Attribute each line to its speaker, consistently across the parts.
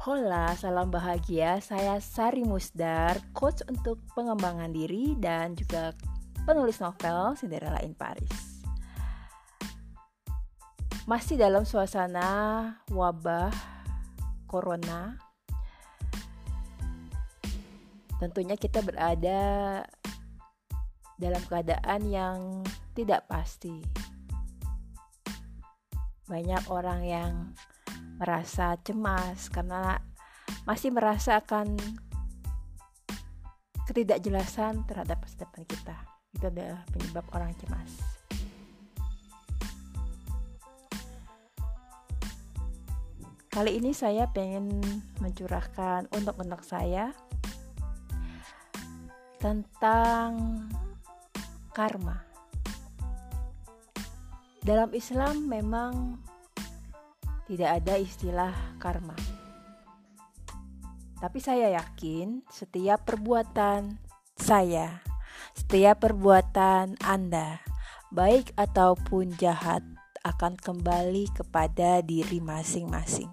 Speaker 1: Hola, salam bahagia. Saya Sari Musdar, coach untuk pengembangan diri dan juga penulis novel Cinderella in Paris. Masih dalam suasana wabah corona. Tentunya kita berada dalam keadaan yang tidak pasti. Banyak orang yang merasa cemas karena masih merasakan ketidakjelasan terhadap masa depan kita. Itu adalah penyebab orang cemas. Kali ini saya pengen mencurahkan untuk anak saya tentang karma. Dalam Islam memang tidak ada istilah karma. Tapi saya yakin setiap perbuatan saya, setiap perbuatan Anda, baik ataupun jahat, akan kembali kepada diri masing-masing.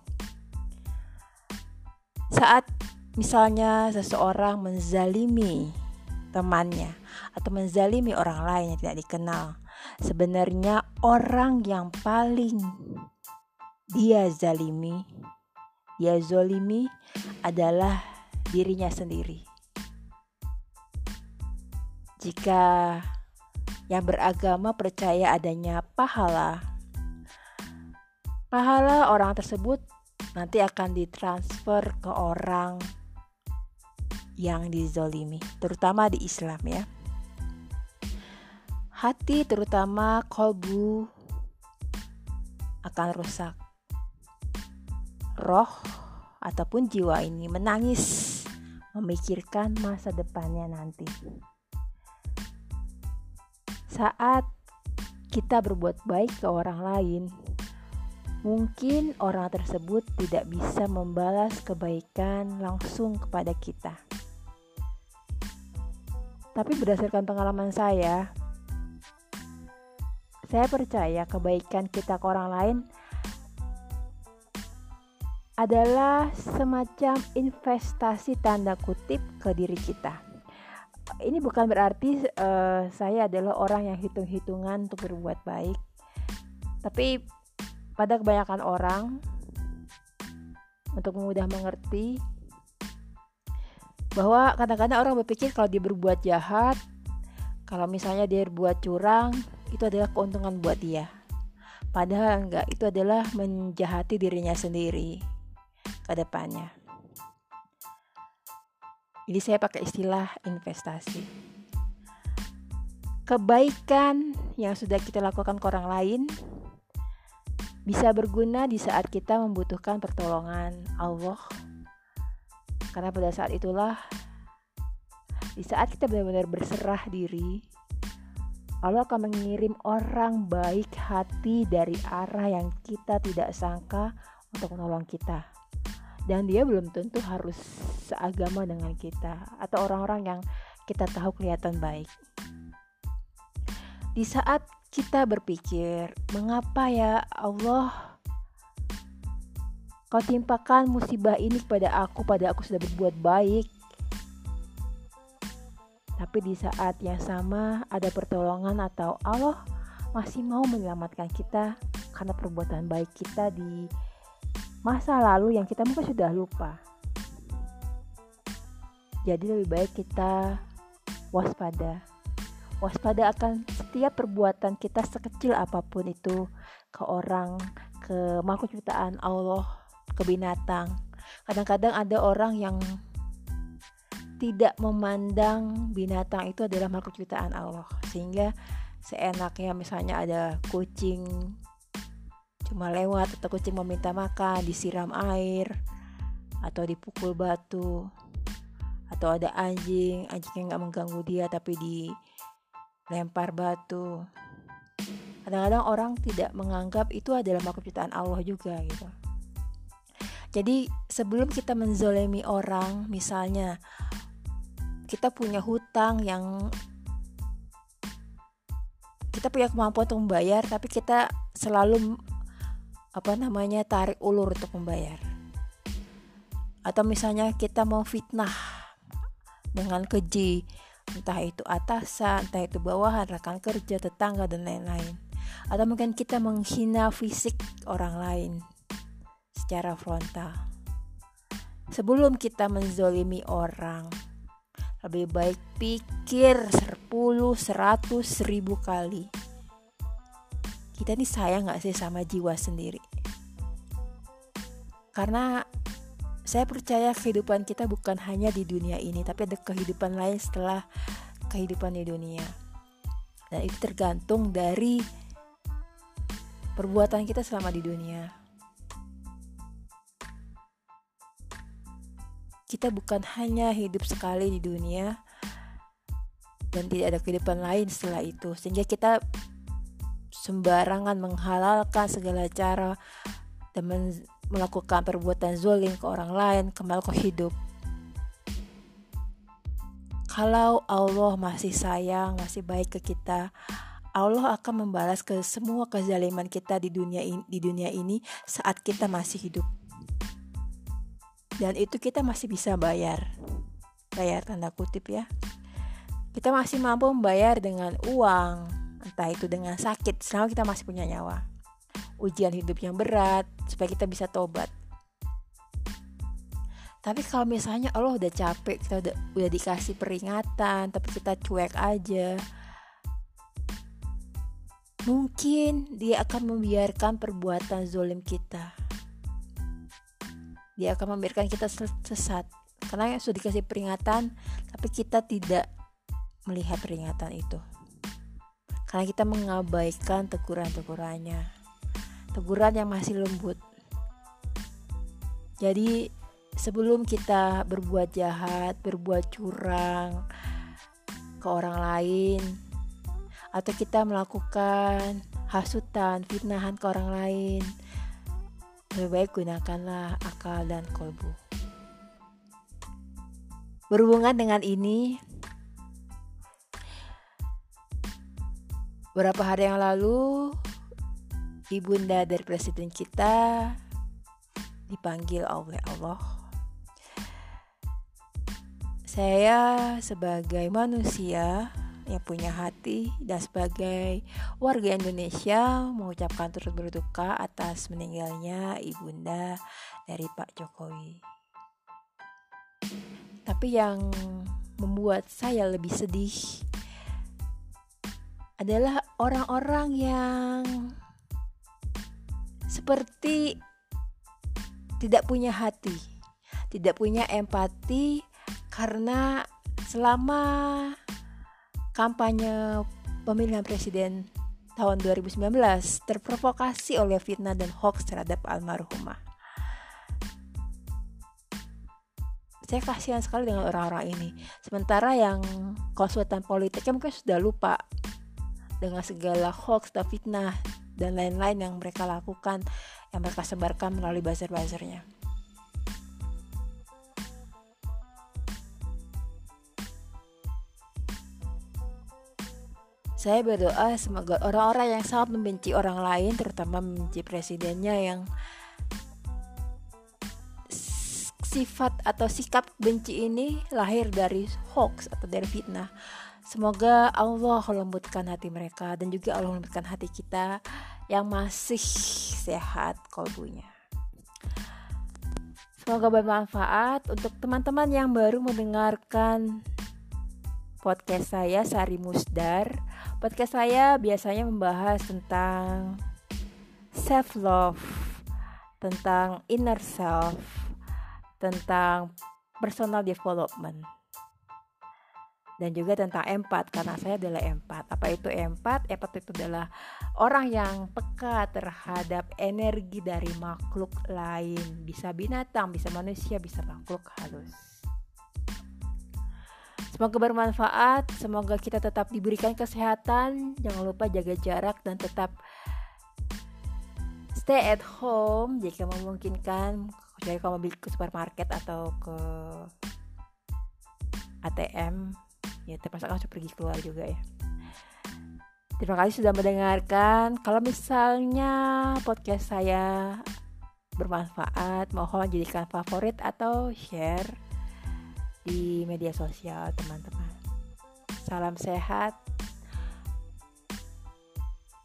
Speaker 1: Saat misalnya seseorang menzalimi temannya atau menzalimi orang lain yang tidak dikenal, sebenarnya orang yang paling dia zalimi, dia zolimi adalah dirinya sendiri. Jika yang beragama percaya adanya pahala, pahala orang tersebut nanti akan ditransfer ke orang yang dizolimi, terutama di Islam ya. Hati terutama kolbu akan rusak roh ataupun jiwa ini menangis memikirkan masa depannya nanti. Saat kita berbuat baik ke orang lain, mungkin orang tersebut tidak bisa membalas kebaikan langsung kepada kita. Tapi berdasarkan pengalaman saya, saya percaya kebaikan kita ke orang lain adalah semacam investasi tanda kutip ke diri kita. Ini bukan berarti uh, saya adalah orang yang hitung-hitungan untuk berbuat baik, tapi pada kebanyakan orang untuk mudah mengerti bahwa kadang-kadang orang berpikir kalau dia berbuat jahat, kalau misalnya dia berbuat curang, itu adalah keuntungan buat dia. Padahal enggak, itu adalah menjahati dirinya sendiri ke depannya. Jadi saya pakai istilah investasi. Kebaikan yang sudah kita lakukan ke orang lain bisa berguna di saat kita membutuhkan pertolongan Allah. Karena pada saat itulah di saat kita benar-benar berserah diri, Allah akan mengirim orang baik hati dari arah yang kita tidak sangka untuk menolong kita dan dia belum tentu harus seagama dengan kita atau orang-orang yang kita tahu kelihatan baik. Di saat kita berpikir, mengapa ya Allah kau timpakan musibah ini kepada aku, pada aku sudah berbuat baik. Tapi di saat yang sama ada pertolongan atau Allah masih mau menyelamatkan kita karena perbuatan baik kita di masa lalu yang kita mungkin sudah lupa. Jadi lebih baik kita waspada. Waspada akan setiap perbuatan kita sekecil apa pun itu ke orang, ke makhluk ciptaan Allah, ke binatang. Kadang-kadang ada orang yang tidak memandang binatang itu adalah makhluk ciptaan Allah sehingga seenaknya misalnya ada kucing cuma lewat atau kucing meminta makan disiram air atau dipukul batu atau ada anjing anjing yang nggak mengganggu dia tapi dilempar batu. Kadang-kadang orang tidak menganggap itu adalah makhluk ciptaan Allah juga gitu. Jadi sebelum kita menzolemi orang misalnya kita punya hutang yang kita punya kemampuan untuk membayar tapi kita selalu apa namanya tarik ulur untuk membayar. atau misalnya kita mau fitnah dengan keji entah itu atasan, entah itu bawahan, rekan kerja, tetangga, dan lain-lain. Atau mungkin kita menghina fisik orang lain secara frontal. Sebelum kita menzolimi orang, lebih baik pikir 10, 100, 1000 kali. Kita ini sayang gak sih sama jiwa sendiri? Karena saya percaya kehidupan kita bukan hanya di dunia ini, tapi ada kehidupan lain setelah kehidupan di dunia. Dan itu tergantung dari perbuatan kita selama di dunia. Kita bukan hanya hidup sekali di dunia dan tidak ada kehidupan lain setelah itu, sehingga kita sembarangan menghalalkan segala cara dan melakukan perbuatan zolim ke orang lain, ke makhluk hidup. Kalau Allah masih sayang, masih baik ke kita, Allah akan membalas ke semua kezaliman kita di dunia ini, di dunia ini saat kita masih hidup. Dan itu kita masih bisa bayar. Bayar tanda kutip ya. Kita masih mampu membayar dengan uang, entah itu dengan sakit selama kita masih punya nyawa. Ujian hidup yang berat supaya kita bisa tobat. Tapi kalau misalnya Allah udah capek kita udah, udah dikasih peringatan tapi kita cuek aja mungkin dia akan membiarkan perbuatan zolim kita. Dia akan membiarkan kita sesat. Karena sudah dikasih peringatan tapi kita tidak melihat peringatan itu karena kita mengabaikan teguran-tegurannya teguran yang masih lembut. Jadi sebelum kita berbuat jahat, berbuat curang ke orang lain atau kita melakukan hasutan, fitnahan ke orang lain, lebih baik gunakanlah akal dan kolbu. Berhubungan dengan ini, beberapa hari yang lalu ibunda dari presiden kita dipanggil oleh Allah. Saya sebagai manusia yang punya hati dan sebagai warga Indonesia mengucapkan turut berduka atas meninggalnya ibunda dari Pak Jokowi. Tapi yang membuat saya lebih sedih adalah orang-orang yang seperti tidak punya hati, tidak punya empati karena selama kampanye pemilihan presiden tahun 2019 terprovokasi oleh fitnah dan hoax terhadap almarhumah. Saya kasihan sekali dengan orang-orang ini. Sementara yang konsultan politiknya mungkin sudah lupa dengan segala hoax dan fitnah dan lain-lain yang mereka lakukan yang mereka sebarkan melalui buzzer-buzzernya. Saya berdoa semoga orang-orang yang sangat membenci orang lain, terutama membenci presidennya yang sifat atau sikap benci ini lahir dari hoax atau dari fitnah. Semoga Allah lembutkan hati mereka dan juga Allah lembutkan hati kita yang masih sehat kolbunya. Semoga bermanfaat untuk teman-teman yang baru mendengarkan podcast saya Sari Musdar. Podcast saya biasanya membahas tentang self love, tentang inner self, tentang personal development dan juga tentang empat karena saya adalah empat. Apa itu empat? Empat itu adalah orang yang peka terhadap energi dari makhluk lain, bisa binatang, bisa manusia, bisa makhluk halus. Semoga bermanfaat, semoga kita tetap diberikan kesehatan, jangan lupa jaga jarak dan tetap stay at home jika memungkinkan, kecuali kamu beli ke supermarket atau ke ATM ya terpaksa harus pergi keluar juga ya terima kasih sudah mendengarkan kalau misalnya podcast saya bermanfaat mohon jadikan favorit atau share di media sosial teman-teman salam sehat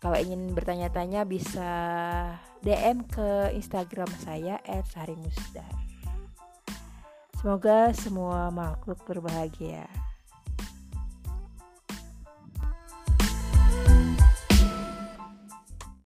Speaker 1: kalau ingin bertanya-tanya bisa DM ke Instagram saya @sarimusdar. Semoga semua makhluk berbahagia.